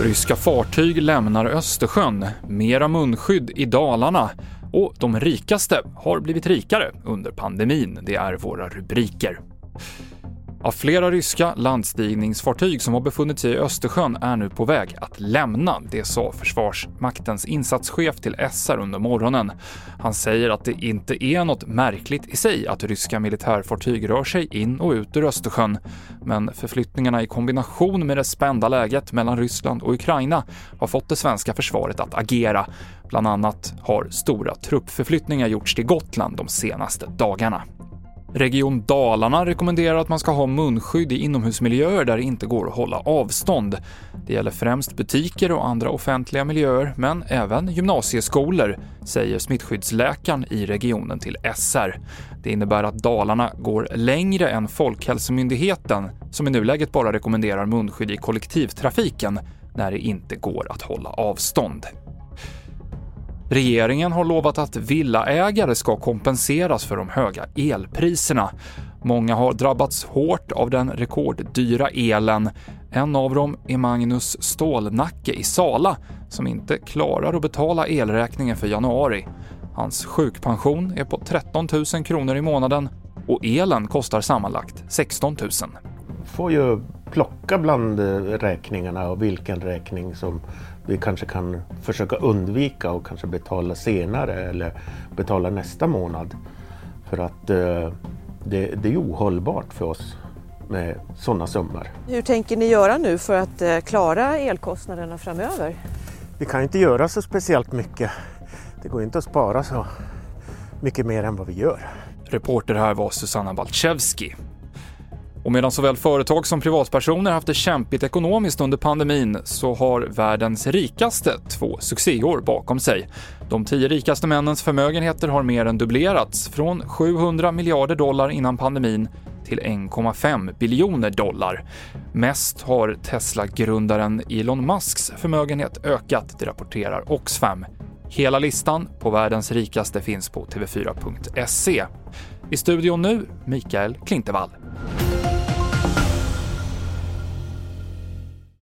Ryska fartyg lämnar Östersjön, mera munskydd i Dalarna och de rikaste har blivit rikare under pandemin. Det är våra rubriker. Av flera ryska landstigningsfartyg som har befunnit sig i Östersjön är nu på väg att lämna. Det sa Försvarsmaktens insatschef till SR under morgonen. Han säger att det inte är något märkligt i sig att ryska militärfartyg rör sig in och ut ur Östersjön. Men förflyttningarna i kombination med det spända läget mellan Ryssland och Ukraina har fått det svenska försvaret att agera. Bland annat har stora truppförflyttningar gjorts till Gotland de senaste dagarna. Region Dalarna rekommenderar att man ska ha munskydd i inomhusmiljöer där det inte går att hålla avstånd. Det gäller främst butiker och andra offentliga miljöer, men även gymnasieskolor, säger smittskyddsläkaren i regionen till SR. Det innebär att Dalarna går längre än Folkhälsomyndigheten, som i nuläget bara rekommenderar munskydd i kollektivtrafiken när det inte går att hålla avstånd. Regeringen har lovat att villaägare ska kompenseras för de höga elpriserna. Många har drabbats hårt av den rekorddyra elen. En av dem är Magnus Stålnacke i Sala som inte klarar att betala elräkningen för januari. Hans sjukpension är på 13 000 kronor i månaden och elen kostar sammanlagt 16 000. får ju plocka bland räkningarna och vilken räkning som vi kanske kan försöka undvika och kanske betala senare eller betala nästa månad. För att eh, det, det är ohållbart för oss med sådana summor. Hur tänker ni göra nu för att eh, klara elkostnaderna framöver? Vi kan inte göra så speciellt mycket. Det går inte att spara så mycket mer än vad vi gör. Reporter här var Susanna Balczewski. Och medan såväl företag som privatpersoner haft det kämpigt ekonomiskt under pandemin så har världens rikaste två succéår bakom sig. De tio rikaste männens förmögenheter har mer än dubblerats, från 700 miljarder dollar innan pandemin till 1,5 biljoner dollar. Mest har Tesla-grundaren Elon Musks förmögenhet ökat, det rapporterar Oxfam. Hela listan på världens rikaste finns på tv4.se. I studion nu, Mikael Klintevall.